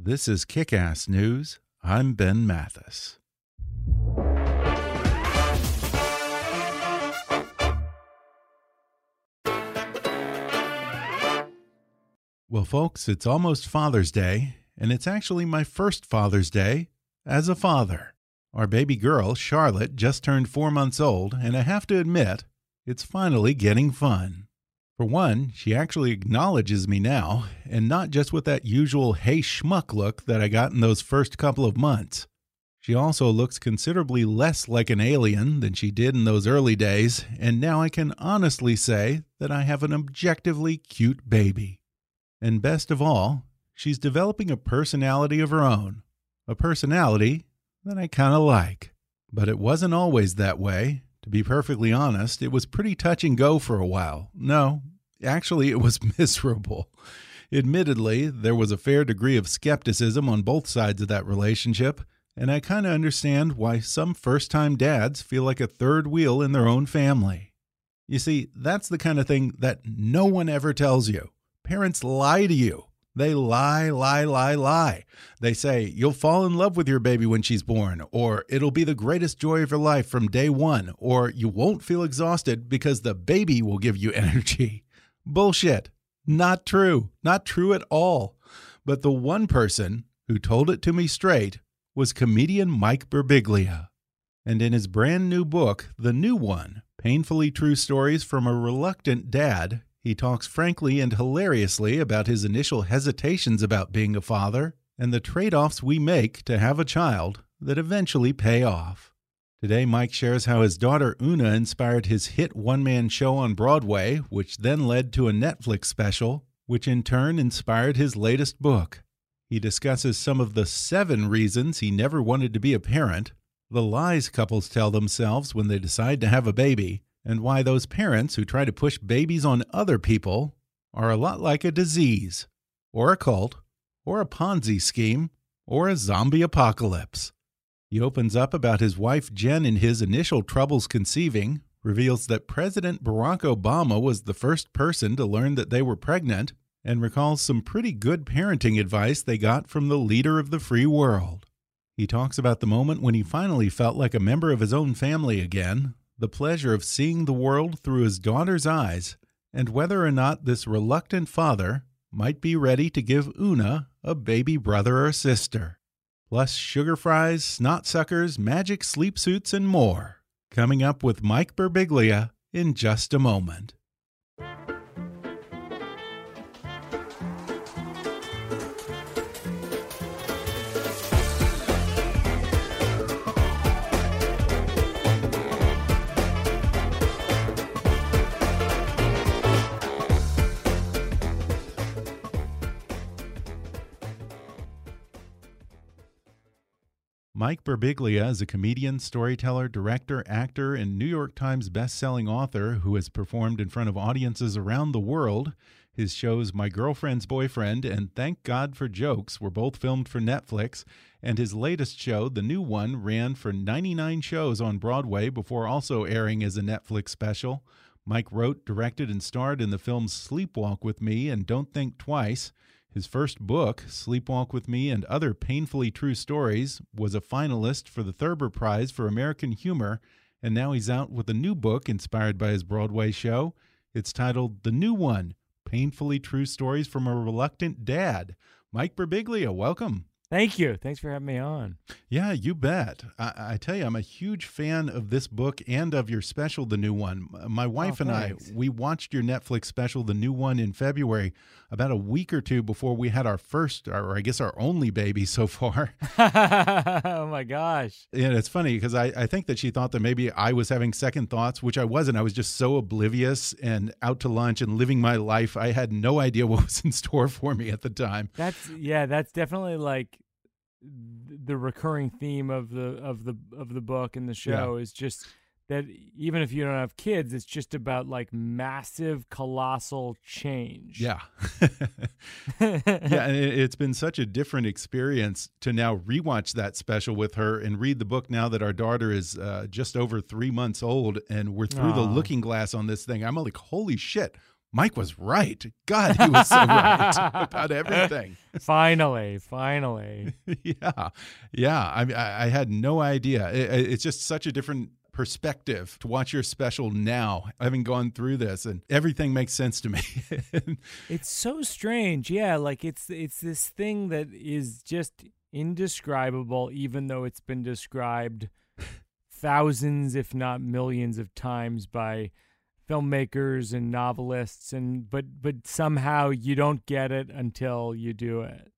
This is Kick Ass News. I'm Ben Mathis. Well, folks, it's almost Father's Day, and it's actually my first Father's Day as a father. Our baby girl, Charlotte, just turned four months old, and I have to admit, it's finally getting fun. For one, she actually acknowledges me now, and not just with that usual hey schmuck look that I got in those first couple of months. She also looks considerably less like an alien than she did in those early days, and now I can honestly say that I have an objectively cute baby. And best of all, she's developing a personality of her own. A personality that I kind of like. But it wasn't always that way. To be perfectly honest, it was pretty touch and go for a while. No, actually, it was miserable. Admittedly, there was a fair degree of skepticism on both sides of that relationship, and I kind of understand why some first time dads feel like a third wheel in their own family. You see, that's the kind of thing that no one ever tells you. Parents lie to you. They lie, lie, lie, lie. They say, you'll fall in love with your baby when she's born, or it'll be the greatest joy of your life from day one, or you won't feel exhausted because the baby will give you energy. Bullshit. Not true. Not true at all. But the one person who told it to me straight was comedian Mike Birbiglia. And in his brand new book, The New One Painfully True Stories from a Reluctant Dad, he talks frankly and hilariously about his initial hesitations about being a father and the trade offs we make to have a child that eventually pay off. Today, Mike shares how his daughter Una inspired his hit one man show on Broadway, which then led to a Netflix special, which in turn inspired his latest book. He discusses some of the seven reasons he never wanted to be a parent, the lies couples tell themselves when they decide to have a baby, and why those parents who try to push babies on other people are a lot like a disease, or a cult, or a Ponzi scheme, or a zombie apocalypse. He opens up about his wife Jen and his initial troubles conceiving, reveals that President Barack Obama was the first person to learn that they were pregnant, and recalls some pretty good parenting advice they got from the leader of the free world. He talks about the moment when he finally felt like a member of his own family again, the pleasure of seeing the world through his daughter's eyes, and whether or not this reluctant father might be ready to give Una a baby brother or sister. Plus sugar fries, snot suckers, magic sleep suits, and more. Coming up with Mike Birbiglia in just a moment. Mike Birbiglia is a comedian, storyteller, director, actor, and New York Times bestselling author who has performed in front of audiences around the world. His shows My Girlfriend's Boyfriend and Thank God for Jokes were both filmed for Netflix, and his latest show, the new one, ran for 99 shows on Broadway before also airing as a Netflix special. Mike wrote, directed, and starred in the films Sleepwalk with Me and Don't Think Twice. His first book, Sleepwalk with Me and Other Painfully True Stories, was a finalist for the Thurber Prize for American Humor, and now he's out with a new book inspired by his Broadway show. It's titled The New One Painfully True Stories from a Reluctant Dad. Mike Birbiglia, welcome. Thank you. Thanks for having me on. Yeah, you bet. I, I, tell you, I'm a huge fan of this book and of your special, the new one. My wife oh, and I, we watched your Netflix special, the new one, in February, about a week or two before we had our first, or I guess our only baby so far. oh my gosh! And it's funny because I, I think that she thought that maybe I was having second thoughts, which I wasn't. I was just so oblivious and out to lunch and living my life. I had no idea what was in store for me at the time. That's yeah, that's definitely like the recurring theme of the of the of the book and the show yeah. is just that even if you don't have kids, it's just about like massive, colossal change. Yeah. yeah. And it's been such a different experience to now rewatch that special with her and read the book now that our daughter is uh, just over three months old and we're through Aww. the looking glass on this thing. I'm like, holy shit. Mike was right. God, he was so right about everything. finally, finally. yeah, yeah. I, I had no idea. It, it's just such a different perspective to watch your special now, having gone through this, and everything makes sense to me. it's so strange. Yeah, like it's it's this thing that is just indescribable, even though it's been described thousands, if not millions, of times by filmmakers and novelists and but but somehow you don't get it until you do it.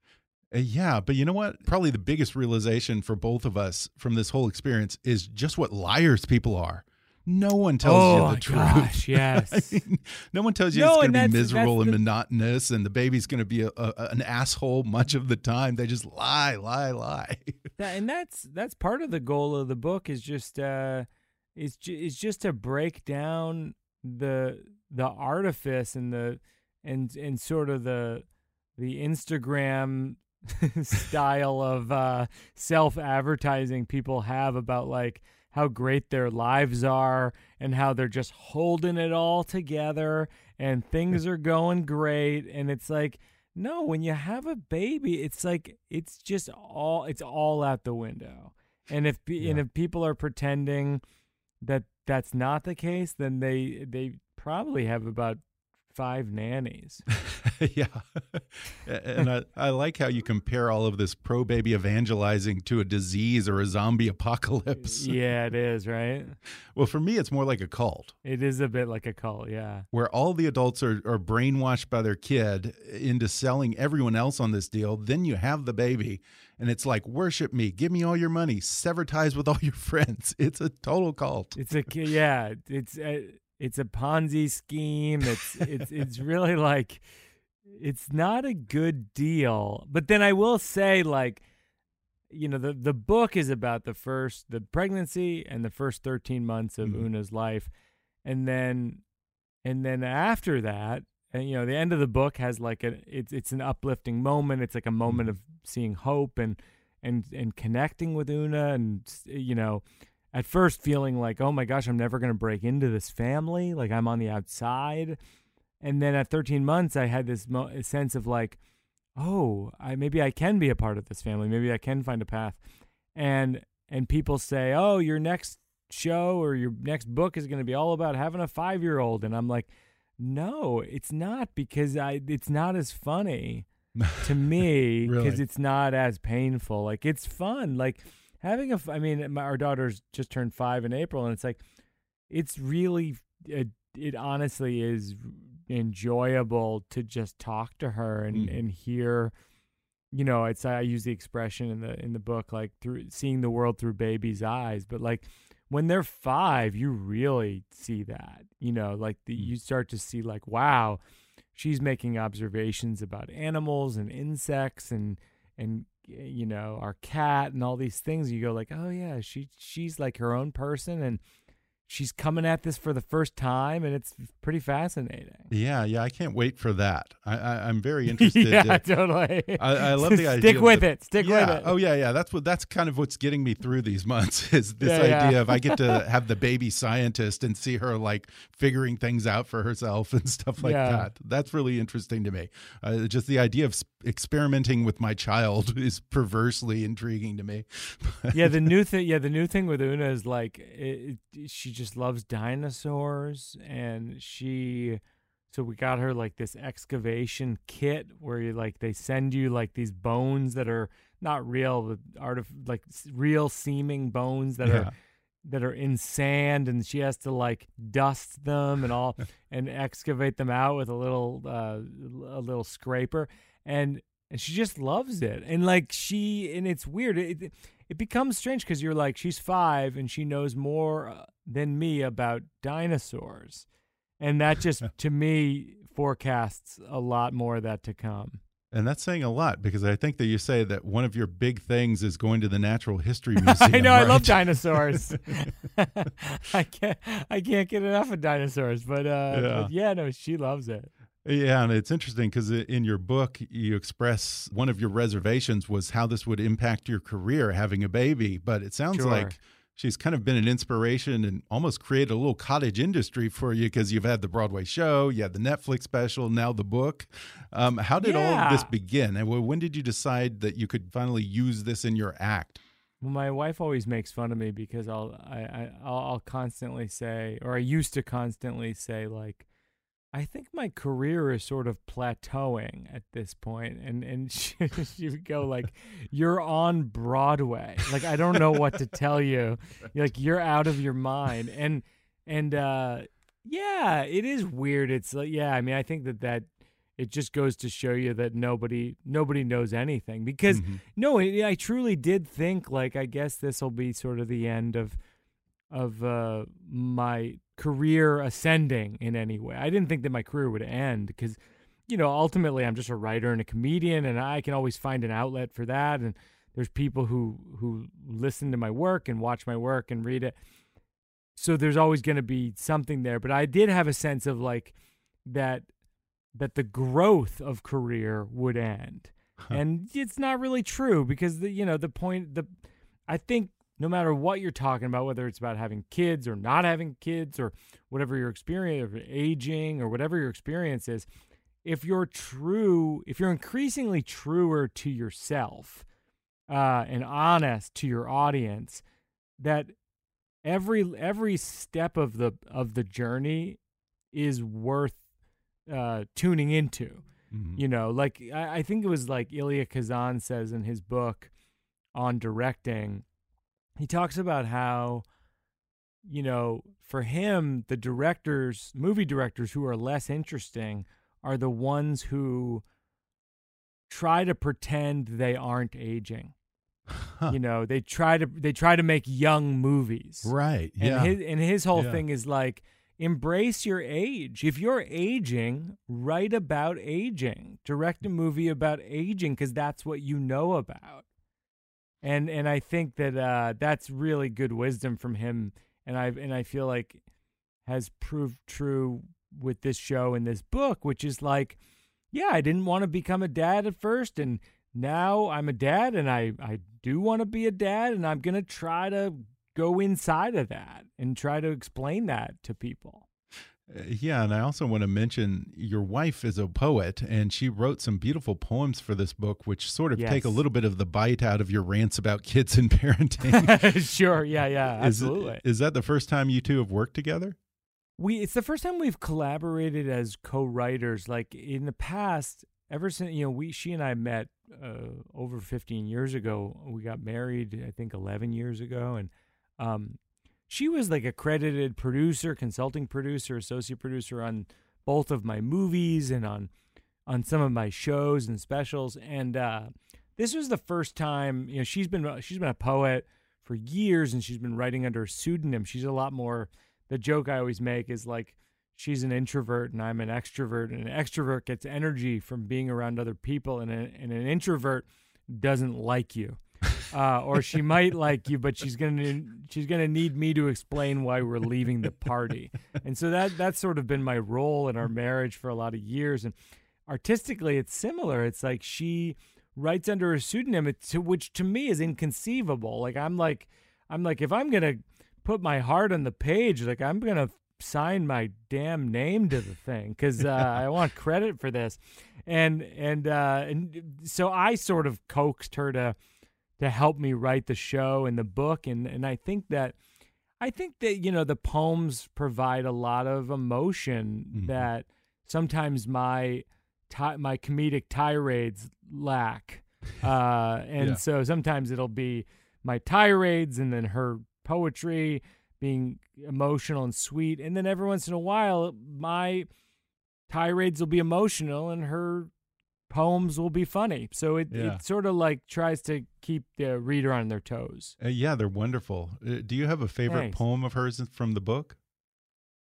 Uh, yeah, but you know what? Probably the biggest realization for both of us from this whole experience is just what liars people are. No one tells oh, you the truth. Gosh, yes. I mean, no one tells you no, it's going to be miserable and the... monotonous, and the baby's going to be a, a, an asshole much of the time. They just lie, lie, lie. That, and that's that's part of the goal of the book is just uh, is ju- is just to break down the the artifice and the and and sort of the the Instagram style of uh, self advertising people have about like how great their lives are and how they're just holding it all together and things are going great and it's like no when you have a baby it's like it's just all it's all out the window and if yeah. and if people are pretending that that's not the case, then they they probably have about five nannies. yeah. and I, I like how you compare all of this pro baby evangelizing to a disease or a zombie apocalypse. yeah, it is, right? Well, for me, it's more like a cult. It is a bit like a cult, yeah. Where all the adults are, are brainwashed by their kid into selling everyone else on this deal. Then you have the baby, and it's like, worship me, give me all your money, sever ties with all your friends. It's a total cult. It's a, yeah, it's. A, uh, it's a Ponzi scheme. It's it's it's really like it's not a good deal. But then I will say like you know the the book is about the first the pregnancy and the first 13 months of mm-hmm. Una's life and then and then after that and you know the end of the book has like a it's it's an uplifting moment it's like a moment mm-hmm. of seeing hope and and and connecting with Una and you know at first feeling like, oh my gosh, I'm never going to break into this family. Like I'm on the outside. And then at 13 months, I had this mo- sense of like, oh, I maybe I can be a part of this family. Maybe I can find a path. And and people say, oh, your next show or your next book is going to be all about having a five year old. And I'm like, no, it's not because I it's not as funny to me because really? it's not as painful. Like it's fun. Like having a, I mean, my, our daughter's just turned five in April, and it's like, it's really, it, it honestly is enjoyable to just talk to her and mm. and hear you know it's i use the expression in the in the book like through seeing the world through baby's eyes but like when they're five you really see that you know like the, mm. you start to see like wow she's making observations about animals and insects and and you know our cat and all these things you go like oh yeah she she's like her own person and she's coming at this for the first time and it's pretty fascinating Yeah, yeah, I can't wait for that. I, I am very interested. yeah, to, totally. I, I love the idea. Stick with the, it. Stick yeah. with it. Oh yeah, yeah. That's what. That's kind of what's getting me through these months. Is this Yeah, yeah. idea of I get to have the baby scientist and see her like figuring things out for herself and stuff like Yeah. that. That's really interesting to me. Uh, just the idea of experimenting with my child is perversely intriguing to me. yeah, the new thing. Yeah, the new thing with Una is like it, it, she just loves dinosaurs, and she. So we got her like this excavation kit where you like they send you like these bones that are not real, but artif- like real seeming bones that Yeah. are that are in sand, and she has to like dust them and all and excavate them out with a little uh, a little scraper, and and she just loves it, and like she and it's weird. It, it, it becomes strange because you're like she's five and she knows more uh, than me about dinosaurs and that just to me forecasts a lot more of that to come And that's saying a lot because I think that you say that one of your big things is going to the Natural History Museum. i know i love dinosaurs i can't i can't get enough of dinosaurs but uh Yeah. but yeah no she loves it Yeah, and it's interesting because in your book, you express one of your reservations was how this would impact your career having a baby. But it sounds Sure. like she's kind of been an inspiration and almost created a little cottage industry for you because you've had the Broadway show, you had the Netflix special, now the book. Um, how did all of this begin? And when did you decide that you could finally use this in your act? Well, my wife always makes fun of me because I'll I, I I'll, I'll constantly say, or I used to constantly say, like, I think my career is sort of plateauing at this point, and and she, she would go like, "You're on Broadway." Like I don't know what to tell you. Like you're out of your mind, and and uh, yeah, it is weird. It's like yeah, I mean, I think that that it just goes to show you that nobody nobody knows anything because Mhm. no, I truly did think like I guess this will be sort of the end of of uh, my career ascending in any way. I didn't think that my career would end because you know ultimately I'm just a writer and a comedian and I can always find an outlet for that and there's people who who listen to my work and watch my work and read it. So there's always going to be something there, but I did have a sense of like that that the growth of career would end and it's not really true because the you know the point the i think no matter what you're talking about whether it's about having kids or not having kids or whatever your experience or aging or whatever your experience is if you're true if you're increasingly truer to yourself uh, and honest to your audience that every every step of the of the journey is worth uh, tuning into Mhm. you know like I, I think it was like Elia Kazan says in his book on directing he talks about how you know for him the directors movie directors who are less interesting are the ones who try to pretend they aren't aging you know they try to they try to make young movies Right. and Yeah. his and his whole Yeah. thing is like embrace your age. If you're aging, write about aging. Direct a mm. movie about aging because that's what you know about. And and I think that uh, that's really good wisdom from him. And I and I feel like has proved true with this show and this book, which is like, yeah, I didn't want to become a dad at first, and now I'm a dad, and I I do want to be a dad, and I'm gonna try to go inside of that and try to explain that to people. Yeah, and I also want to mention your wife is a poet, and she wrote some beautiful poems for this book, which sort of take a little bit of the bite out of your rants about kids and parenting. sure, yeah, yeah, Is absolutely. Is, that the first time you two have worked together? we it's the first time we've collaborated as co-writers. Like in the past, ever since you know we she and I met uh, over 15 years ago. We got married, I think, 11 years ago, and um, she was like a credited producer, consulting producer, associate producer on both of my movies and on on some of my shows and specials. And uh, this was the first time you know she's been she's been a poet for years and she's been writing under a pseudonym. She's a lot more. The joke I always make is like she's an introvert and I'm an extrovert, and an extrovert gets energy from being around other people, and, a, and an introvert doesn't like you. Uh, or she might like you, but she's gonna she's gonna need me to explain why we're leaving the party. and so that that's sort of been my role in our marriage for a lot of years. And artistically, it's similar. It's like she writes under a pseudonym, to which to me is inconceivable. Like I'm like I'm like if I'm gonna put my heart on the page, like I'm gonna sign my damn name to the thing because uh, I want credit for this, and and uh, and so I sort of coaxed her to to help me write the show and the book, and and I think that I think that you know the poems provide a lot of emotion Mhm. that sometimes my ti- my comedic tirades lack, uh, and Yeah. so sometimes it'll be my tirades and then her poetry being emotional and sweet. And then every once in a while, my tirades will be emotional and her poems will be funny. So it, Yeah. it sort of like tries to keep the reader on their toes. Uh, yeah, they're wonderful. Uh, do you have a favorite Thanks. poem of hers from the book?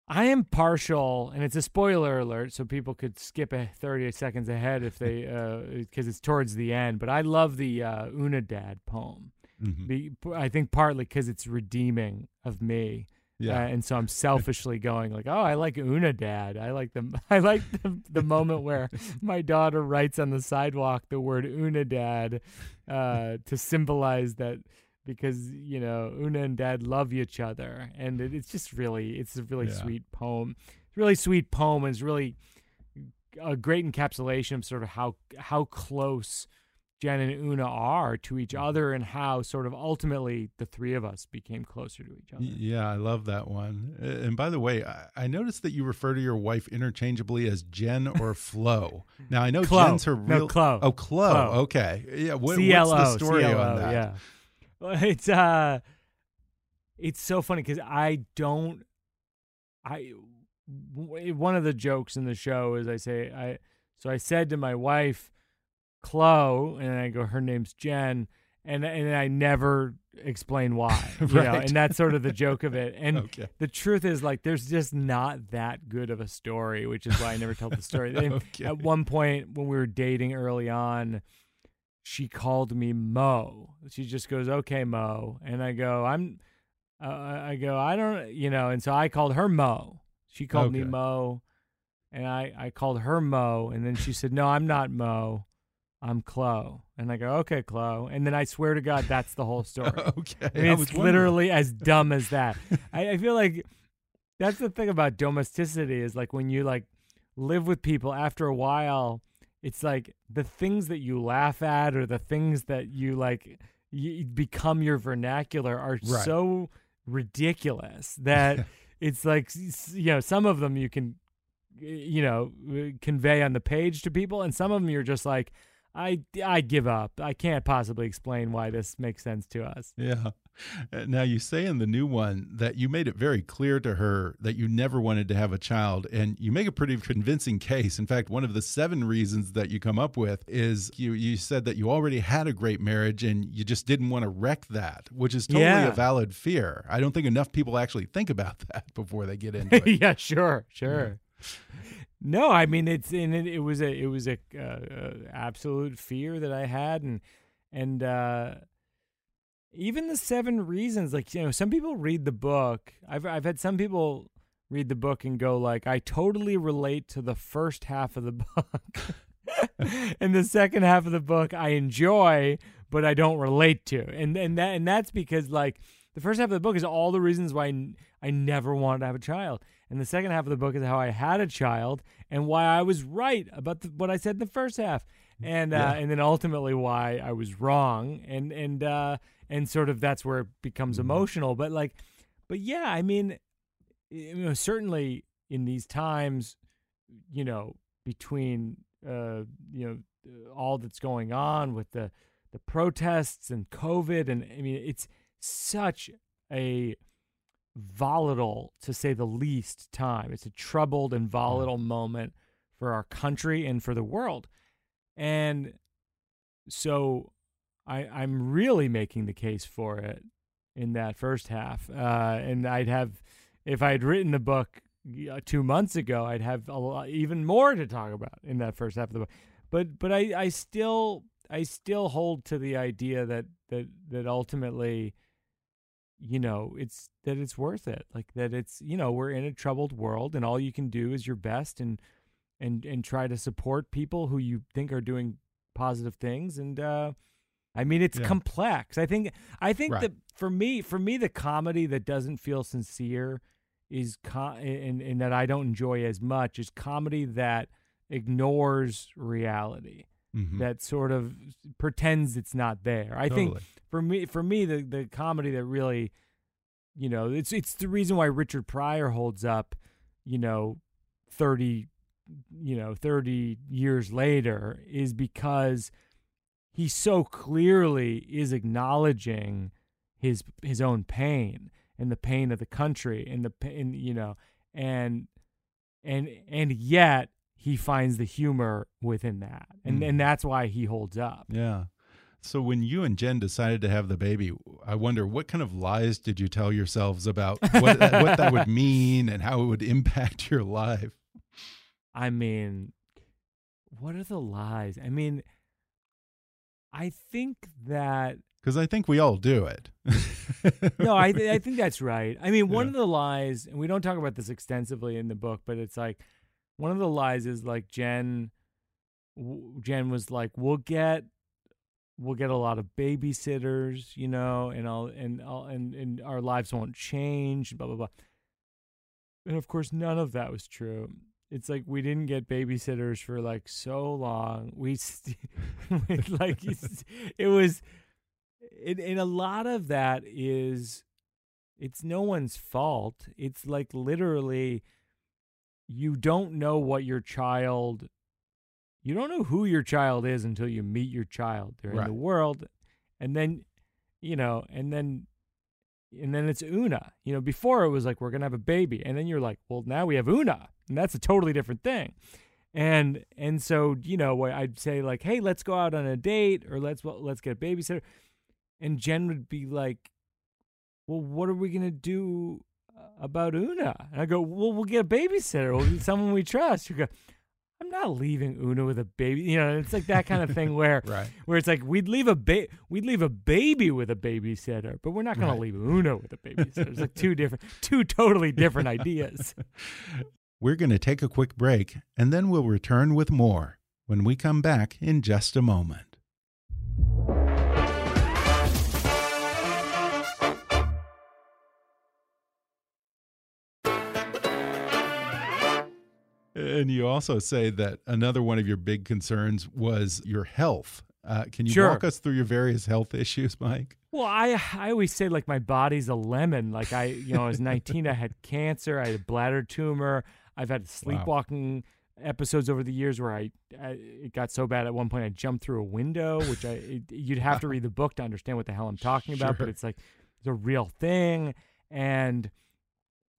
I am partial, and it's a spoiler alert, so people could skip a 30 seconds ahead if they, because it's towards the end. But I love the uh, Unadad poem. Mhm. Be, I think partly because it's redeeming of me. Yeah. Uh, and so I'm selfishly going like, oh, I like Una Dad. I like the I like the, the moment where my daughter writes on the sidewalk the word Una Dad uh, to symbolize that because you know Una and Dad love each other, and it, it's just really it's a really Yeah. sweet poem. It's a really sweet poem. and It's really a great encapsulation of sort of how how close Jen and Una are to each other, and how sort of ultimately the three of us became closer to each other. Yeah, I love that one. And by the way, I, I noticed that you refer to your wife interchangeably as Jen or Chloe. Now I know Chloe. Jen's her No, real. Chloe. Oh, Chloe. Chloe. Okay. Yeah. What, CLO, what's the story CLO, on that? Yeah. Well, it's uh it's so funny cuz I don't I one of the jokes in the show is I say I so I said to my wife Chloe and I go her name's Jen and and I never explain why. You know, Right. and that's sort of the joke of it. And Okay. the truth is like there's just not that good of a story, which is why I never tell the story. Okay. At one point when we were dating early on, she called me Mo. She just goes, "Okay, Mo," and I go, "I'm," uh, I go, "I don't," you know, and so I called her Mo. She called me Mo, and I I called her Mo, and then she said, "No, I'm not Mo, I'm Chloe," and I go, "Okay, Chloe," and then I swear to God, that's the whole story. okay. I mean, I it's wondering. literally as dumb as that. I, I feel like that's the thing about domesticity is like when you like live with people after a while, it's like the things that you laugh at or the things that you like you become your vernacular are Right. so ridiculous that it's like you know some of them you can you know uh, convey on the page to people and some of them you're just like I I give up. I can't possibly explain why this makes sense to us. Yeah. Uh, Now you say in the new one that you made it very clear to her that you never wanted to have a child, and you make a pretty convincing case. In fact, one of the seven reasons that you come up with is you you said that you already had a great marriage and you just didn't want to wreck that, which is totally Yeah. a valid fear. I don't think enough people actually think about that before they get into it. yeah, sure, sure. No, I mean it's and it, it was a it was a uh, uh, absolute fear that I had and and uh even the seven reasons like you know some people read the book. I've I've had some people read the book and go like I totally relate to the first half of the book. And the second half of the book I enjoy but I don't relate to. And and that and that's because like the first half of the book is all the reasons why I n- I never wanted to have a child and the second half of the book is how I had a child and why I was right about the, what I said in the first half and uh, Yeah. and then ultimately why I was wrong and and uh and sort of that's where it becomes Mhm. emotional but like but yeah I mean you know certainly in these times you know between uh you know all that's going on with the the protests and covid and I mean it's such a volatile to say the least time it's a troubled and volatile moment for our country and for the world and so I, I'm really making the case for it in that first half. Uh, and I'd have, if I'd written the book uh, two months ago, I'd have a lot, even more to talk about in that first half of the book. But but I, I still I still hold to the idea that that that ultimately you know it's that it's worth it like that it's you know we're in a troubled world and all you can do is your best and and and try to support people who you think are doing positive things and uh i mean it's Yeah. complex i think i think Right. that for me for me the comedy that doesn't feel sincere is co- and and that i don't enjoy as much is comedy that ignores reality Mhm. that sort of pretends it's not there i think for me for me the the comedy that really you know it's it's the reason why Richard Pryor holds up you know 30 you know 30 years later is because he so clearly is acknowledging his his own pain and the pain of the country and the pain you know and and and yet he finds the humor within that and Mm. and that's why he holds up Yeah. So when you and Jen decided to have the baby, I wonder what kind of lies did you tell yourselves about what that, what that would mean and how it would impact your life? I mean, what are the lies? I mean, I think that Because I think we all do it. no, I th- I think that's right. I mean, one Yeah. of the lies, and we don't talk about this extensively in the book, but it's like one of the lies is like Jen. Jen was like, "We'll get, we'll get a lot of babysitters, you know, and all, and all, and and our lives won't change." Blah blah blah. And of course, none of that was true. It's like we didn't get babysitters for like so long. We, st- like it was, it, and a lot of that is, it's no one's fault. It's like literally, you don't know what your child, you don't know who your child is until you meet your child. They're in the world, and then, you know, and then and then it's Una. You know, before it was like we're gonna have a baby, and then you're like, well, now we have Una, and that's a totally different thing. And and so you know, I'd say like, hey, let's go out on a date, or let's well, let's get a babysitter, and Jen would be like, well, what are we gonna do about Una? And I go, well, we'll get a babysitter, we'll get someone we trust. You go. I'm not leaving Una with a baby. You know, it's like that kind of thing where Right. where it's like we'd leave a ba- we'd leave a baby with a babysitter, but we're not going Right. to leave Una with a babysitter. It's like two different, two totally different ideas. We're going to take a quick break and then we'll return with more when we come back in just a moment. And you also say that another one of your big concerns was your health. Uh, can you Sure. walk us through your various health issues, Mike? Well, I I always say like my body's a lemon. Like I, you know, I was 19, I had cancer, I had a bladder tumor. I've had sleepwalking episodes over the years where I, I it got so bad at one point I jumped through a window, which I it, you'd have to read the book to understand what the hell I'm talking about. Sure. But it's like it's a real thing, and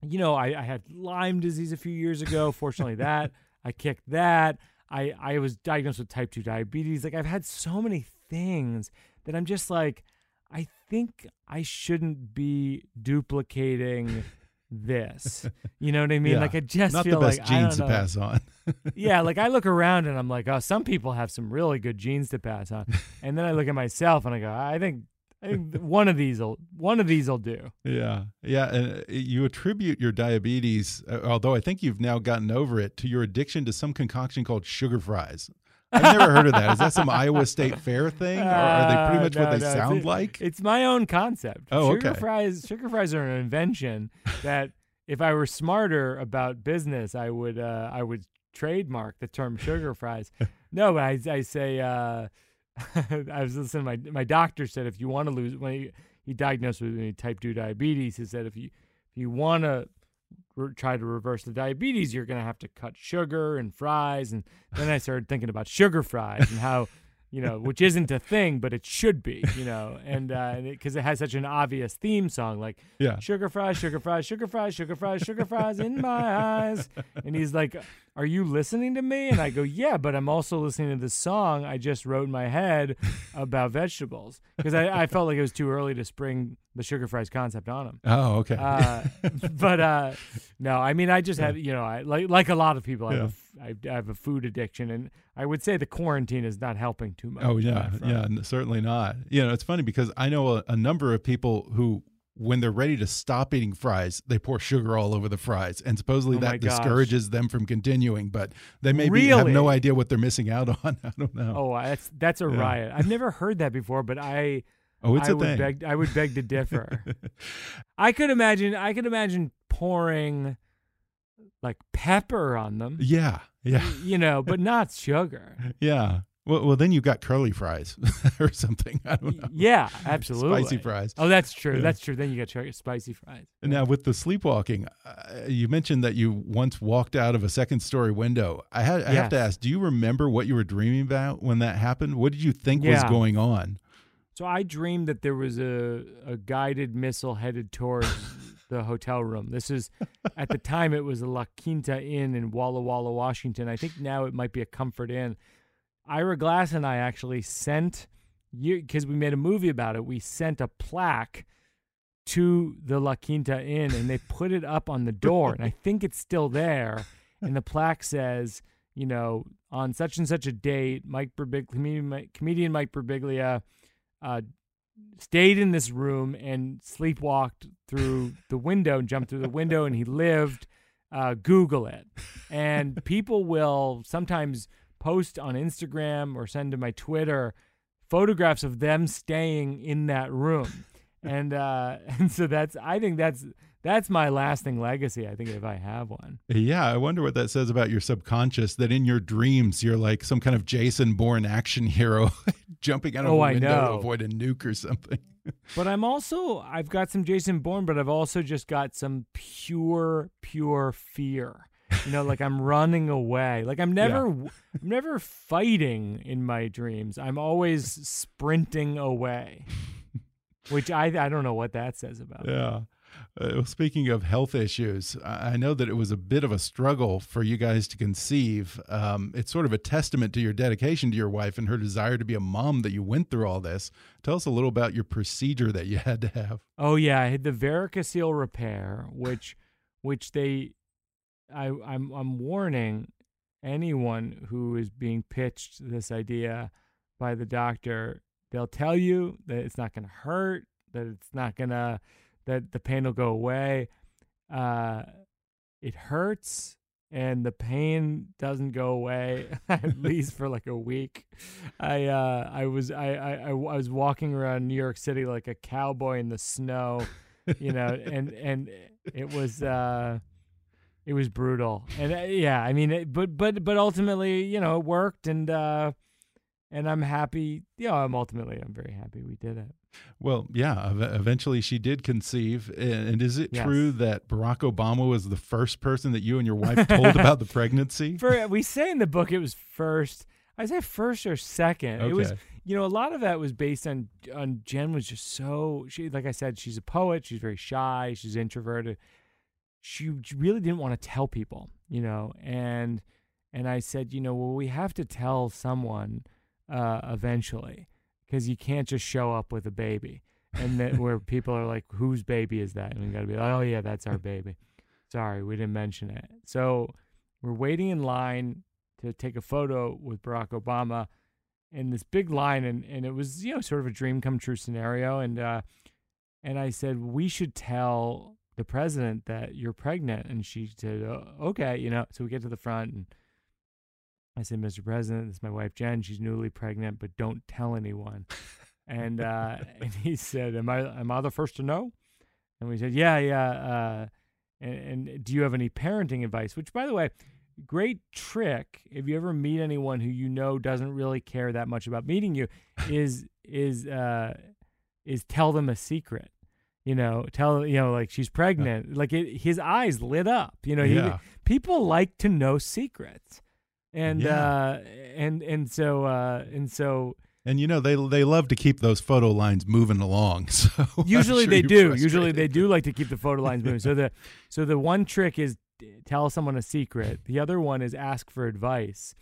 you know, I, I had Lyme disease a few years ago. Fortunately, that I kicked that. I, I was diagnosed with type 2 diabetes. Like, I've had so many things that I'm just like, I think I shouldn't be duplicating this. You know what I mean? Yeah. Like, I just Not feel the best like genes to pass on. yeah, like I look around and I'm like, oh, some people have some really good genes to pass on, and then I look at myself and I go, I think, I think one of these will, one of these will do. Yeah, yeah. And uh, you attribute your diabetes, uh, although I think you've now gotten over it, to your addiction to some concoction called sugar fries. I've never heard of that. Is that some Iowa State Fair thing, or are they pretty Uh, much no, what they no, sound it- like? It's my own concept. Oh, sugar okay. fries. Sugar fries are an invention that if I were smarter about business, I would uh, I would trademark the term sugar fries. no, but I I say uh, I was listening. To my my doctor said if you want to lose when he, he diagnosed with me type two diabetes, he said if you if you want to re- try to reverse the diabetes, you're going to have to cut sugar and fries. And then I started thinking about sugar fries and how, you know, which isn't a thing, but it should be, you know, and uh, because it, has such an obvious theme song like Yeah. sugar fries, sugar fries, sugar fries, sugar fries, sugar fries in my eyes. And he's like, Are you listening to me? And I go, Yeah, but I'm also listening to this song I just wrote in my head about vegetables because I, I felt like it was too early to spring the sugar fries concept on him. Oh, okay. Uh, but uh, no, I mean, I just have, you know, I like like a lot of people, I, Yeah. have a, I, I have a food addiction, and I would say the quarantine is not helping too much. Oh yeah, yeah, certainly not. You know, it's funny because I know a, a number of people who, when they're ready to stop eating fries, they pour sugar all over the fries, and supposedly Oh that discourages them from continuing. But they maybe have no idea what they're missing out on. I don't know. Oh, that's that's a Yeah. riot. I've never heard that before, but I Oh, it's I a would thing. beg I would beg to differ. I could imagine I could imagine pouring like pepper on them. yeah, yeah, You know, but not sugar. yeah. Well, well, then you've got curly fries or something. I don't know. Yeah, absolutely. Spicy fries. Oh, that's true. Yeah. That's true. Then you got spicy fries. Now, with the sleepwalking, uh, you mentioned that you once walked out of a second story window. I, had, I have to ask, do you remember what you were dreaming about when that happened? What did you think was going on? So I dreamed that there was a, a guided missile headed towards the hotel room. This is at the time it was a La Quinta Inn in Walla Walla, Washington. I think now it might be a Comfort Inn. Ira Glass and I actually sent you because we made a movie about it. We sent a plaque to the La Quinta Inn and they put it up on the door, and I think it's still there. And the plaque says, you know, on such and such a date, Mike Birbig- comedian, Mike- comedian Mike Birbiglia uh, stayed in this room and sleepwalked through the window and jumped through the window and he lived. Uh, Google it. And people will sometimes post on Instagram or send to my Twitter photographs of them staying in that room. And uh, and so that's I think that's that's my lasting legacy. I think if I have one. Yeah, I wonder what that says about your subconscious that in your dreams you're like some kind of Jason Bourne action hero jumping out of Oh, a window to avoid a nuke or something. But I'm also I've got some Jason Bourne, but I've also just got some pure pure fear. You know, like I'm running away. Like I'm never I'm never fighting in my dreams. I'm always sprinting away. Which I I don't know what that says about. me. Yeah. Uh, speaking of health issues, I I know that it was a bit of a struggle for you guys to conceive. Um, it's sort of a testament to your dedication to your wife and her desire to be a mom that you went through all this. Tell us a little about your procedure that you had to have. Oh yeah, I had the varicocele repair, which which they I I'm I'm warning anyone who is being pitched this idea by the doctor. They'll tell you that it's not going to hurt, that it's not going to that the pain will go away. Uh it hurts and the pain doesn't go away at least for like a week. I uh I was I, I I was walking around New York City like a cowboy in the snow, you know, and and it was uh it was brutal. And uh, yeah, I mean it, but but but ultimately, you know, it worked and uh and I'm happy. You know, I'm ultimately I'm very happy we did it. Well, yeah, eventually she did conceive. And is it Yes. true that Barack Obama was the first person that you and your wife told about the pregnancy? For we say in the book it was first. I say first or second. It was you know a lot of that was based on on Jen was just so she like I said she's a poet. She's very shy. She's introverted. She really didn't want to tell people, you know, and and I said, you know, well we have to tell someone uh, eventually because you can't just show up with a baby and that where people are like, whose baby is that? And we got to be like, oh yeah, that's our baby. Sorry, we didn't mention it. So we're waiting in line to take a photo with Barack Obama in this big line and, and it was, you know, sort of a dream come true scenario. And uh and I said, We should tell the president that you're pregnant and she said, oh, okay, you know. So we get to the front and I said, Mr. President, this is my wife Jen. She's newly pregnant, but don't tell anyone. and uh and he said, Am I am I the first to know? And we said, Yeah, yeah, uh and, and do you have any parenting advice? Which, by the way, great trick if you ever meet anyone who you know doesn't really care that much about meeting you, is is uh, is tell them a secret. You know, tell you know like she's pregnant. Like it, his eyes lit up. You know, he, Yeah. people like to know secrets, and Yeah. uh, and and so uh, and so And you know they they love to keep those photo lines moving along. So usually sure they do usually they do like to keep the photo lines moving so the so the one trick is tell someone a secret. The other one is ask for advice.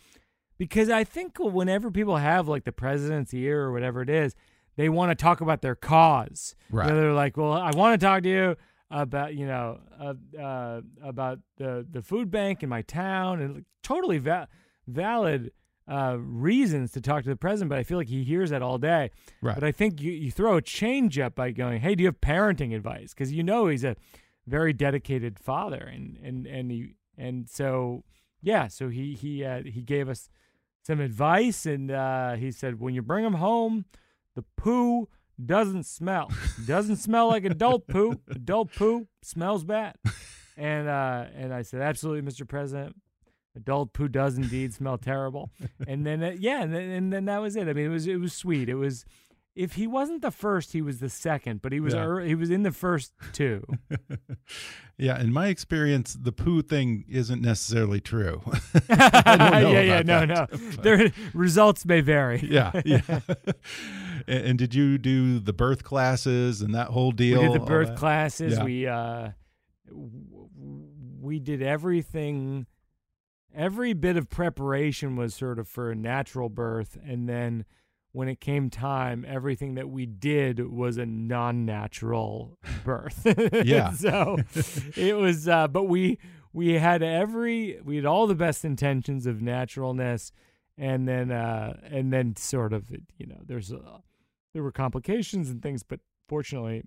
Because I think whenever people have like the president's ear or whatever it is, they want to talk about their cause. Right. You know, they're like, well, I want to talk to you about you know uh, uh, about the the food bank in my town and like, totally va- valid uh, reasons to talk to the president, but I feel like he hears that all day. Right. But I think you, you throw a change up by going, "Hey, do you have parenting advice?" Because you know he's a very dedicated father, and and and he and so yeah, so he he uh, he gave us some advice, and uh, he said when you bring him home, the poo doesn't smell, doesn't smell like adult poo. Adult poo smells bad, and uh, and I said absolutely, Mr. President. Adult poo does indeed smell terrible, and then uh, yeah, and then, and then that was it. I mean, it was it was sweet. It was if he wasn't the first, he was the second, but he was Yeah. ear- he was in the first two. yeah, in my experience, the poo thing isn't necessarily true. I don't know yeah, yeah, no, that, no. Their results may vary. yeah, yeah. And, and did you do the birth classes and that whole deal? we did the birth classes. Yeah. We uh, we did everything. Every bit of preparation was sort of for a natural birth, and then when it came time, everything that we did was a non-natural birth. Yeah. so it was, uh, but we we had every we had all the best intentions of naturalness, and then uh, and then sort of you know there's uh, there were complications and things, but fortunately,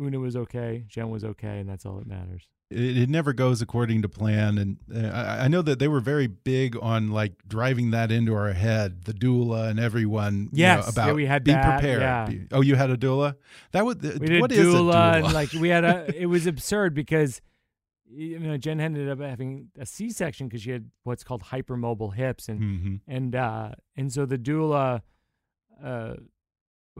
Oona was okay, Jen was okay, and that's all that matters. it, it never goes according to plan and uh, I, I know that they were very big on like driving that into our head the doula and everyone you know, Yes, yeah, about we had be that, prepared yeah. Be- oh you had a doula that would We did what doula, is a doula and like we had a. It was absurd because you know Jen ended up having a C-section because she had what's called hypermobile hips, and Mhm. and uh, and so the doula, uh,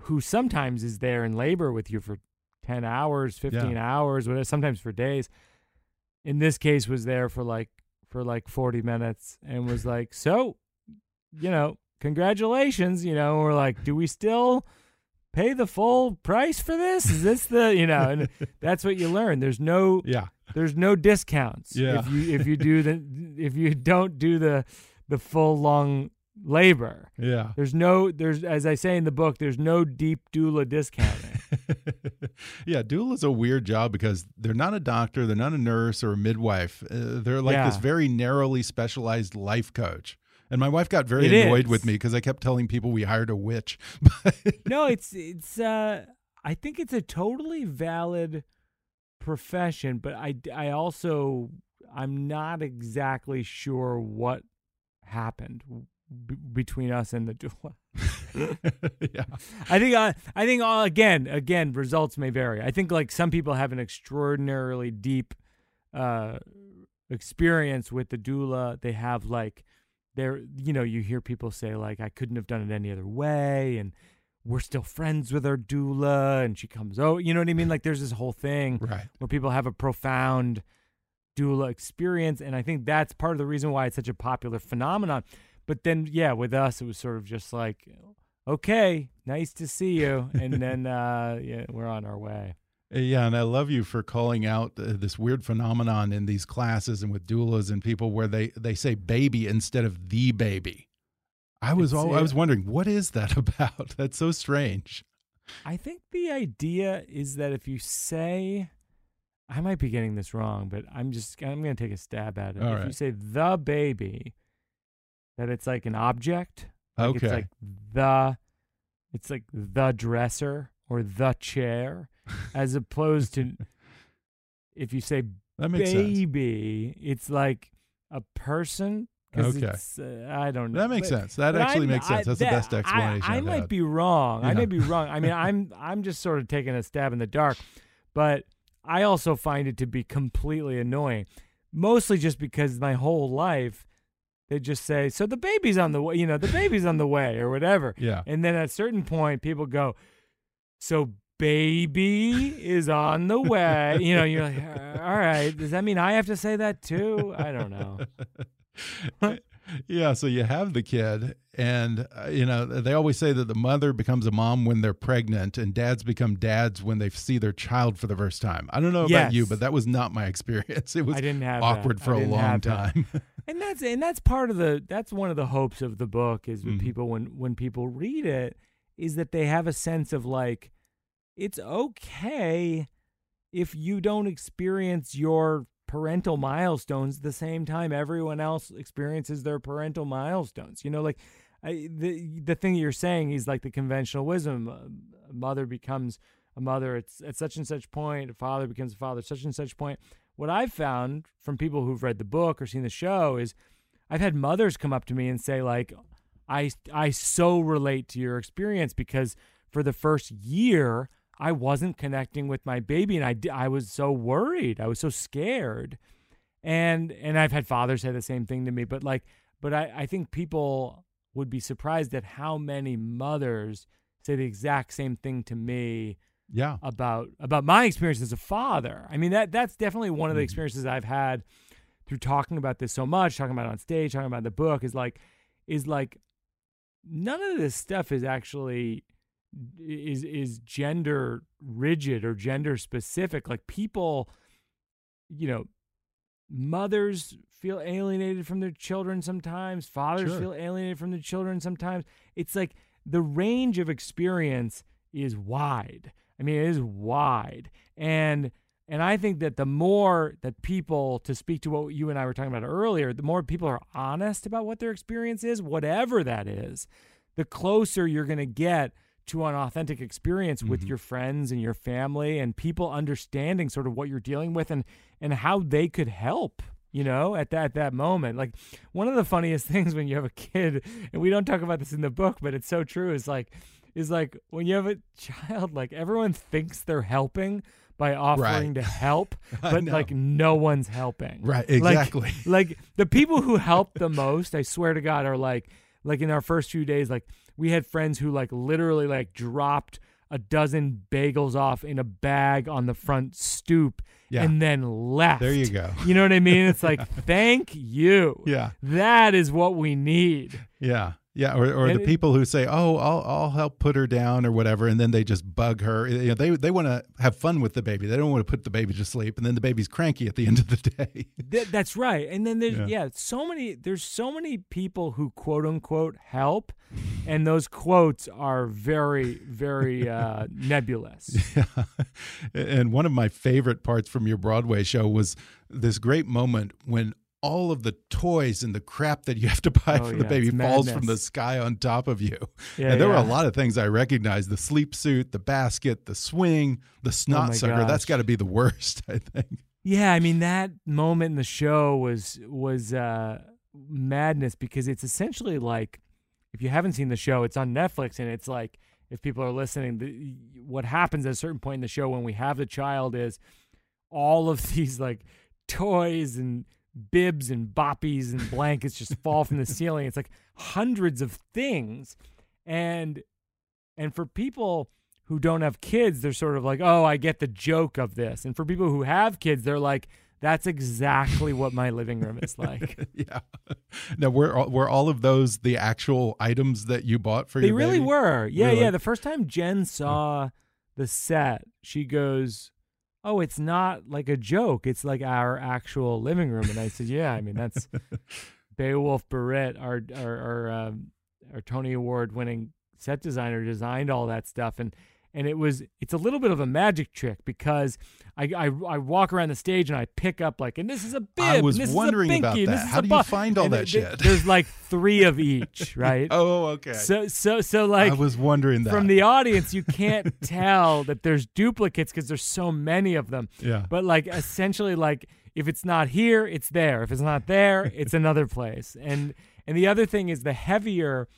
who sometimes is there in labor with you for ten hours, fifteen hours, whatever, sometimes for days. In this case, was there for like for like forty minutes and was like, so, you know, congratulations, you know. We're like, do we still pay the full price for this? Is this the you know? And that's what you learn. There's no yeah there's no discounts Yeah. if you if you do the if you don't do the the full long labor. yeah There's no there's as I say in the book, there's no deep doula discounting. yeah doula is a weird job because they're not a doctor they're not a nurse or a midwife uh, they're like this very narrowly specialized life coach and my wife got very It annoyed is. with me because I kept telling people we hired a witch. no, it's it's uh I think it's a totally valid profession, but I I also I'm not exactly sure what happened b- between us and the doula. yeah. I think uh, I think uh, again again results may vary. I think like some people have an extraordinarily deep uh, experience with the doula. They have like they're you know you hear people say like I couldn't have done it any other way and we're still friends with our doula and she comes oh you know what I mean like there's this whole thing Right. where people have a profound doula experience and i think that's part of the reason why it's such a popular phenomenon but then yeah with us it was sort of just like okay nice to see you and then uh yeah we're on our way Yeah, and I love you for calling out uh, this weird phenomenon in these classes and with doulas and people where they they say baby instead of the baby. I was It's- all I was wondering what is that about? That's so strange. i think the idea is that if you say i might be getting this wrong but i'm just i'm gonna take a stab at it All if you say the baby that it's like an object like Okay. it's like the it's like the dresser or the chair as opposed to if you say that makes sense. baby it's like a person Okay. it's, uh, i don't know That makes But- sense. That actually I'm- makes sense. I- That's the best explanation. I, I might had. be wrong. I Yeah. may be wrong. I mean, I'm I'm just sort of taking a stab in the dark, but I also find it to be completely annoying. Mostly just because my whole life they just say, "So the baby's on the way," you know, the baby's on the way or whatever. Yeah. And then at a certain point, people go, "So baby is on the way." You know, you're like, "Uh, "All right, does that mean I have to say that too?" I don't know. Yeah, so you have the kid, and uh, you know they always say that the mother becomes a mom when they're pregnant, and dads become dads when they see their child for the first time. I don't know Yes. about you, but that was not my experience. It was I didn't have awkward I for a long that. time. and that's and that's part of the that's one of the hopes of the book is with Mhm. people when when people read it is that they have a sense of like it's okay if you don't experience your parental milestones the same time everyone else experiences their parental milestones you know like I, the the thing you're saying is like the conventional wisdom uh, a mother becomes a mother at, at such and such point a father becomes a father at such and such point what i've found from people who've read the book or seen the show is i've had mothers come up to me and say like i i so relate to your experience because for the first year i wasn't connecting with my baby and i i was so worried. I was so scared. And and i've had fathers say the same thing to me but like but i i think people would be surprised at how many mothers say the exact same thing to me yeah, about about my experience as a father. I mean that that's definitely one of the Mhm. experiences I've had through talking about this so much, talking about it on stage, talking about the book is like is like none of this stuff is actually is is gender rigid or gender specific. Like people, you know, mothers feel alienated from their children sometimes, fathers Sure. feel alienated from their children sometimes. It's like the range of experience is wide. I mean, it is wide. And and I think that the more that people, to speak to what you and I were talking about earlier, the more people are honest about what their experience is, whatever that is, the closer you're going to get to an authentic experience with Mhm. your friends and your family and people understanding sort of what you're dealing with and and how they could help you know at that at that moment like one of the funniest things when you have a kid and we don't talk about this in the book but it's so true is like is like when you have a child like everyone thinks they're helping by offering Right. to help but like no one's helping right, Like- exactly. like the people who help the most i swear to god are like like in our first few days like we had friends who like literally like dropped a dozen bagels off in a bag on the front stoop Yeah. and then left there you go. you know what i mean it's like thank you Yeah, that is what we need yeah, yeah. Or, or And the it- people who say, "Oh, I'll I'll help put her down" or whatever, and then they just bug her. You know, they they want to have fun with the baby. They don't want to put the baby to sleep, and then the baby's cranky at the end of the day. Th- that's right. And then there's Yeah. yeah. so many there's so many people who quote unquote help and those quotes are very very uh nebulous. Yeah. And one of my favorite parts from your Broadway show was this great moment when all of the toys and the crap that you have to buy Oh, for the baby falls from the sky on top of you. Yeah, and there were a lot of things I recognized the sleep suit, the basket, the swing, the snot Oh sucker. That's got to be the worst, I think. Yeah, I mean that moment in the show was was uh madness because it's essentially like if you haven't seen the show, it's on Netflix and it's like if people are listening, the, what happens at a certain point in the show when we have the child is all of these like toys and bibs and boppies and blankets just fall from the ceiling. It's like hundreds of things. And and for people who don't have kids, they're sort of like, "Oh, I get the joke of this." And for people who have kids, they're like, "That's exactly what my living room is like." yeah. Now, were all- were all of those the actual items that you bought for they your They really baby? were. Yeah, Really? yeah. The first time Jen saw the set, she goes, "Oh, it's not like a joke. It's like our actual living room." And I said, "Yeah, I mean that's Beowulf Boritt, our our our, um, our Tony Award winning set designer, designed all that stuff, and and it was it's a little bit of a magic trick because I I, I walk around the stage and I pick up like, and this is a bib, I was wondering is a binky, about that. How do you find all and that th- shit? There's like three of each, right? Oh, okay. So so so like I was wondering that. from the audience, you can't tell that there's duplicates because there's so many of them. yeah. But like essentially, like if it's not here, it's there. If it's not there, it's another place. And and the other thing is the heavier,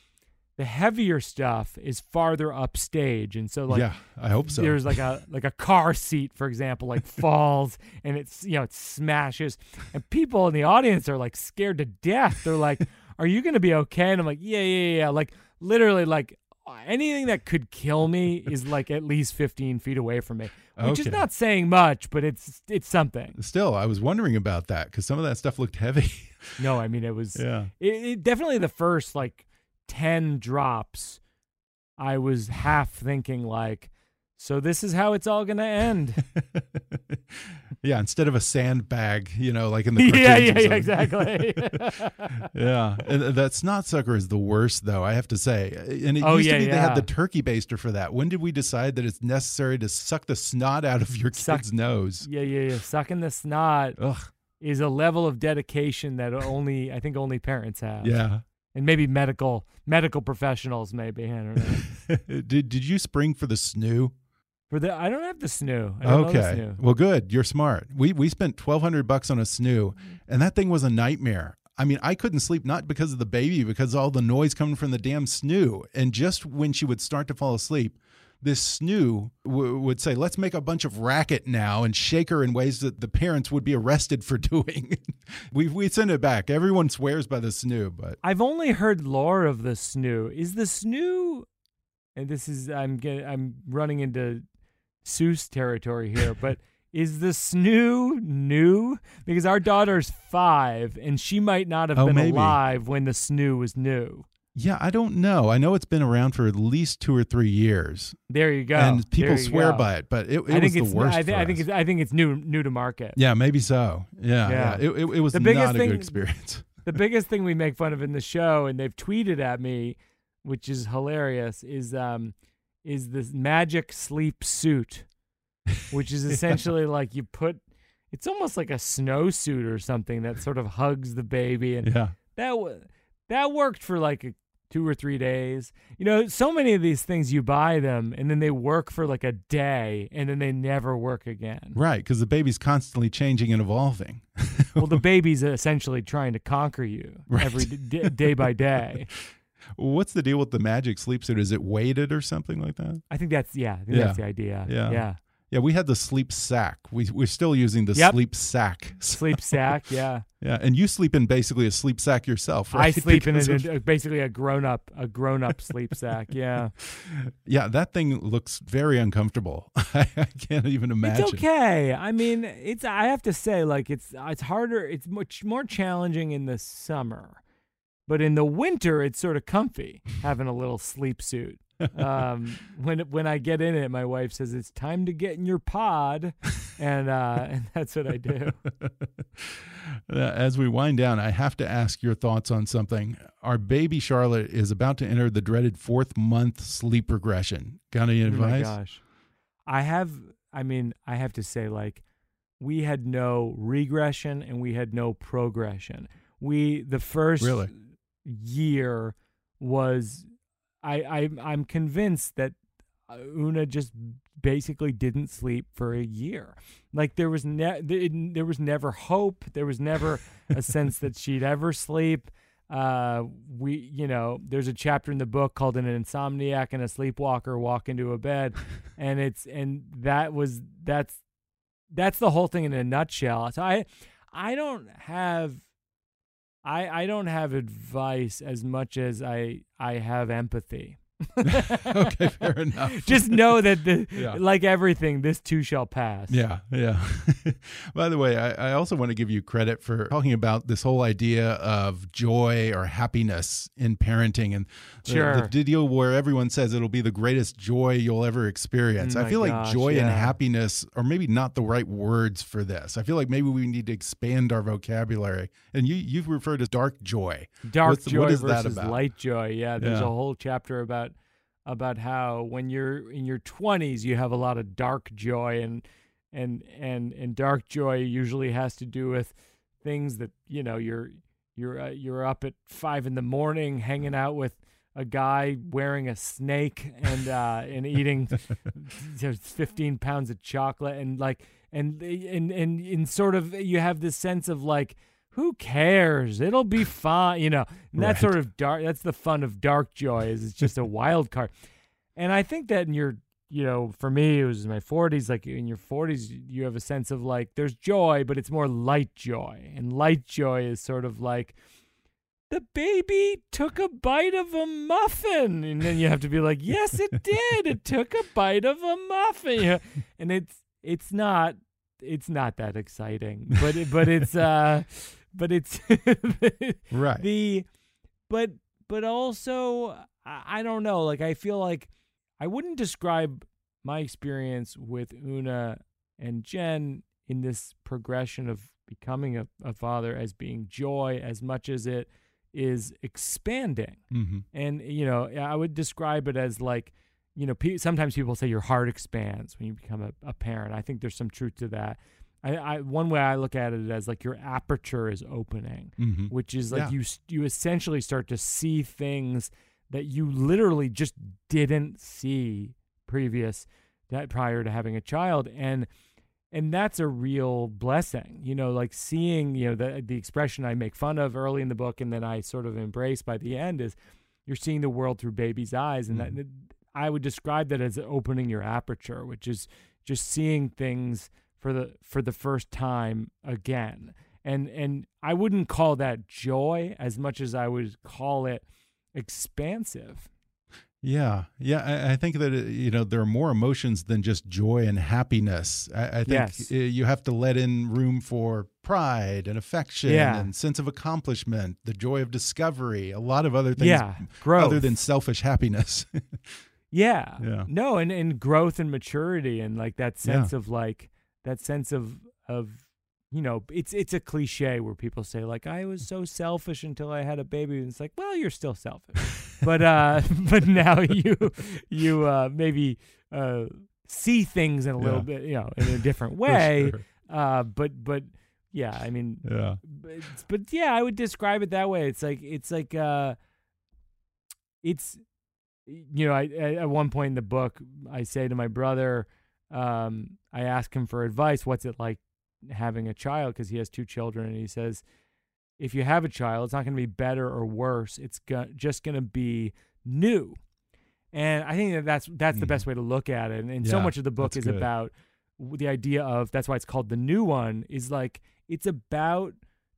the heavier stuff is farther upstage, and so like yeah, I hope so. there's like a like a car seat, for example, like falls and it's you know it smashes, and people in the audience are like scared to death. They're like, "Are you gonna be okay?" And I'm like, "Yeah, yeah, yeah." Like literally, like anything that could kill me is like at least 15 feet away from me, which is not saying much, but it's it's something. Still, I was wondering about that because some of that stuff looked heavy. No, I mean it was yeah. it, it definitely the first like 10 drops I was half thinking like so this is how it's all going to end. yeah, instead of a sandbag, you know, like in the yeah, yeah, yeah, exactly. yeah, and that snot sucker is the worst, though. I have to say. And it Oh, used yeah, to be they had the turkey baster for that. When did we decide that it's necessary to suck the snot out of your Suck- kid's nose? yeah, yeah, yeah. Sucking the snot Ugh. is a level of dedication that only I think only parents have. Yeah. And maybe medical medical professionals maybe. I don't know. did Did you spring for the snoo? For the I don't have the snoo. I don't know the Okay. snoo. Well, good. You're smart. We we spent twelve hundred bucks on a snoo, mm-hmm. and that thing was a nightmare. I mean, I couldn't sleep not because of the baby, because all the noise coming from the damn snoo. And just when she would start to fall asleep, this snoo w would say, "Let's make a bunch of racket now," and shake her in ways that the parents would be arrested for doing. we we send it back. Everyone swears by the snoo, but I've only heard lore of the snoo. Is the snoo and this is I'm getting I'm running into Seuss territory here, but is the snoo new? Because our daughter's five and she might not have Oh, been maybe. alive when the snoo was new. Yeah, I don't know. I know it's been around for at least two or three years, There you go. and people swear go. by it. But it, it I was think the it's worst. I, for I think it's I think it's new new to market. Yeah, maybe so. Yeah, Yeah. yeah. It, it, it was The biggest not a thing- good experience. the biggest thing we make fun of in the show, and they've tweeted at me, which is hilarious, is um is this magic sleep suit, which is essentially like you put. It's almost like a snowsuit or something that sort of hugs the baby, and Yeah, that w- that worked for like a, two or three days. You know, so many of these things you buy them, and then they work for like a day, and then they never work again. right. Because the baby's constantly changing and evolving. Well, the baby's essentially trying to conquer you Right. every d- day by day. What's the deal with the magic sleep suit? Is it weighted or something like that? I think that's yeah. I think Yeah. that's the idea. Yeah. Yeah. Yeah, we had the sleep sack. We we're still using the Yep. sleep sack. Sleep sack. Yeah. Yeah, and you sleep in basically a sleep sack yourself, right? I sleep in Because a, of- a- basically a grown up a grown up sleep sack. Yeah. yeah, that thing looks very uncomfortable. I, can't even imagine. It's okay. I mean, it's I have to say like it's it's harder. It's much more challenging in the summer, but in the winter it's sort of comfy having a little sleep suit. Um, when when I get in it, my wife says it's time to get in your pod, and uh, and that's what I do. Uh, As we wind down, I have to ask your thoughts on something. Our baby Charlotte is about to enter the dreaded fourth month sleep regression. Got any advice? Oh my gosh. I have I mean, I have to say like we had no regression and we had no progression. We the first Really? year was I I I'm convinced that uh, Oona just basically didn't sleep for a year. Like there was ne- there, there was never hope. There was never a sense that she'd ever sleep. Uh, we, you know, there's a chapter in the book called "An Insomniac and a Sleepwalker Walk into a Bed," and it's and that was that's that's the whole thing in a nutshell. So I I don't have I I don't have advice as much as I I have empathy. okay, fair enough. Just know that the Yeah. like everything, this too shall pass. Yeah, yeah. By the way, I, I also want to give you credit for talking about this whole idea of joy or happiness in parenting and the- Sure. the, deal where everyone says it'll be the greatest joy you'll ever experience. Oh I feel like gosh, joy and happiness are maybe not the right words for this. I feel like maybe we need to expand our vocabulary. And you you've referred to dark joy. dark What's- joy what is that versus about? light joy. Yeah, there's Yeah. a whole chapter about about how when you're in your 20s you have a lot of dark joy and and and and dark joy usually has to do with things that you know you're you're uh, you're up at 5 in the morning hanging out with a guy wearing a snake and uh and eating 15 pounds of chocolate and like and and and and sort of you have this sense of like who cares? It'll be fine you know. And that Right. sort of dark that's the fun of dark joy is it's just a wild card. And i think that in your you know for me it was in my 40s like in your 40s you have a sense of like there's joy but it's more light joy. And light joy is sort of like the baby took a bite of a muffin. And then you have to be like yes it did. It took a bite of a muffin. And it's it's not it's not that exciting. But it, but it's uh but it's right the but but also I, I don't know like i feel like i wouldn't describe my experience with oona and jen in this progression of becoming a, a father as being joy as much as it is expanding. hmm And, you know, I would describe it as like, you know, sometimes people say your heart expands when you become a, a parent. I think there's some truth to that. I, I one way I look at it as like your aperture is opening, hmm which is like Yeah. you you essentially start to see things that you literally just didn't see previous that prior to having a child. And and that's a real blessing you know like seeing you know the the expression i make fun of early in the book and then i sort of embrace by the end is you're seeing the world through baby's eyes. And that i would describe that as opening your aperture which is just seeing things for the for the first time again and and i wouldn't call that joy as much as i would call it expansive Yeah, yeah. I, I think that uh, you know there are more emotions than just joy and happiness. I, I think Yes. you have to let in room for pride and affection Yeah. and sense of accomplishment, the joy of discovery, a lot of other things yeah growth other than selfish happiness. Yeah. Yeah. No, and, and growth and maturity and like that Yeah. sense of like that sense of of you know, it's it's a cliche where people say like I was so selfish until I had a baby and it's like, well, you're still selfish. but uh but now you you uh maybe uh see things in a little bit, you know, in a different way. sure. Uh but but yeah, I mean Yeah. but, but yeah, I would describe it that way. It's like it's like uh it's you know, I, I at one point in the book I say to my brother um I ask him for advice, what's it like having a child because he has two children and he says if you have a child, it's not going to be better or worse. It's go- just going to be new. And I think that that's that's the Mhm. best way to look at it. And, and so much of the book is good. about the idea of that's why it's called the new one is like it's about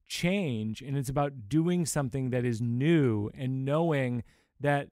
change and it's about doing something that is new and knowing that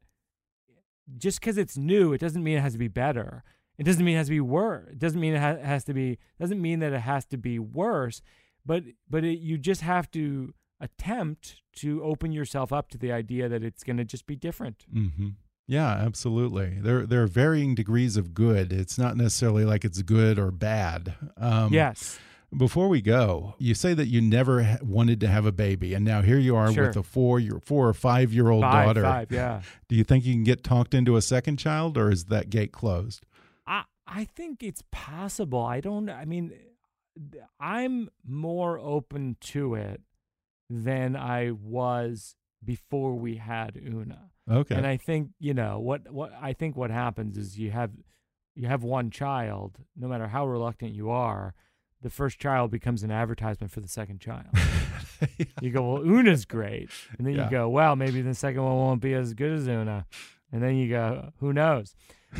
just because it's new, it doesn't mean it has to be better. It doesn't mean it has to be worse. It doesn't mean it ha- has to be. Doesn't mean that it has to be worse. But but it, you just have to attempt to open yourself up to the idea that it's going to just be different. hmm Yeah, absolutely. There there are varying degrees of good. It's not necessarily like it's good or bad. Um, yes. Before we go, you say that you never ha- wanted to have a baby, and now here you are Sure. with a four year, four or five year old Five, daughter. five, yeah. Do you think you can get talked into a second child, or is that gate closed? I think it's possible. I don't. I mean, I'm more open to it than I was before we had Oona. Okay. And I think you know what what I think what happens is you have you have one child, no matter how reluctant you are, the first child becomes an advertisement for the second child. you go, well, Oona's great, and then Yeah. you go, well, maybe the second one won't be as good as Oona, and then you go, who knows?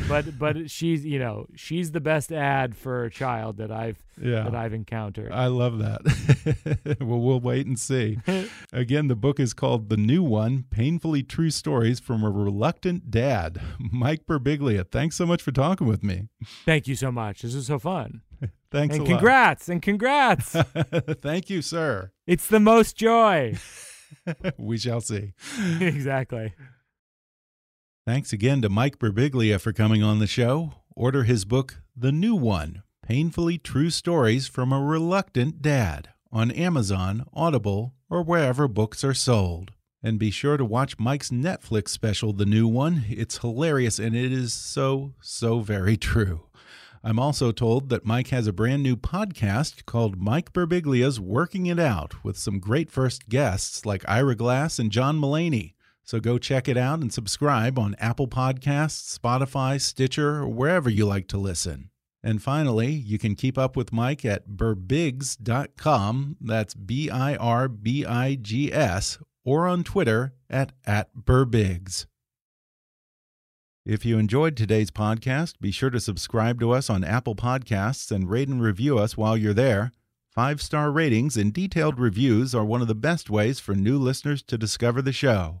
But but she's you know she's the best ad for a child that I've yeah. that I've encountered. I love that. well, we'll wait and see. Again, the book is called The New One Painfully True Stories from a Reluctant Dad. Mike Birbiglia, thanks so much for talking with me. Thank you so much. This was so fun. Thanks and a lot. congrats and congrats. Thank you, sir. it's the most joy. we shall see. exactly. Thanks again to Mike Birbiglia for coming on the show. Order his book, The New One Painfully True Stories from a Reluctant Dad, on Amazon, Audible, or wherever books are sold. And be sure to watch Mike's Netflix special, The New One. It's hilarious and it is so, so very true. I'm also told that Mike has a brand new podcast called Mike Birbiglia's Working It Out with some great first guests like Ira Glass and John Mulaney. So go check it out and subscribe on Apple Podcasts, Spotify, Stitcher, or wherever you like to listen. And finally, you can keep up with Mike at birbigs.com, That's B I R B I G S, or on Twitter at, at birbigs. If you enjoyed today's podcast, be sure to subscribe to us on Apple Podcasts and rate and review us while you're there. Five star ratings and detailed reviews are one of the best ways for new listeners to discover the show.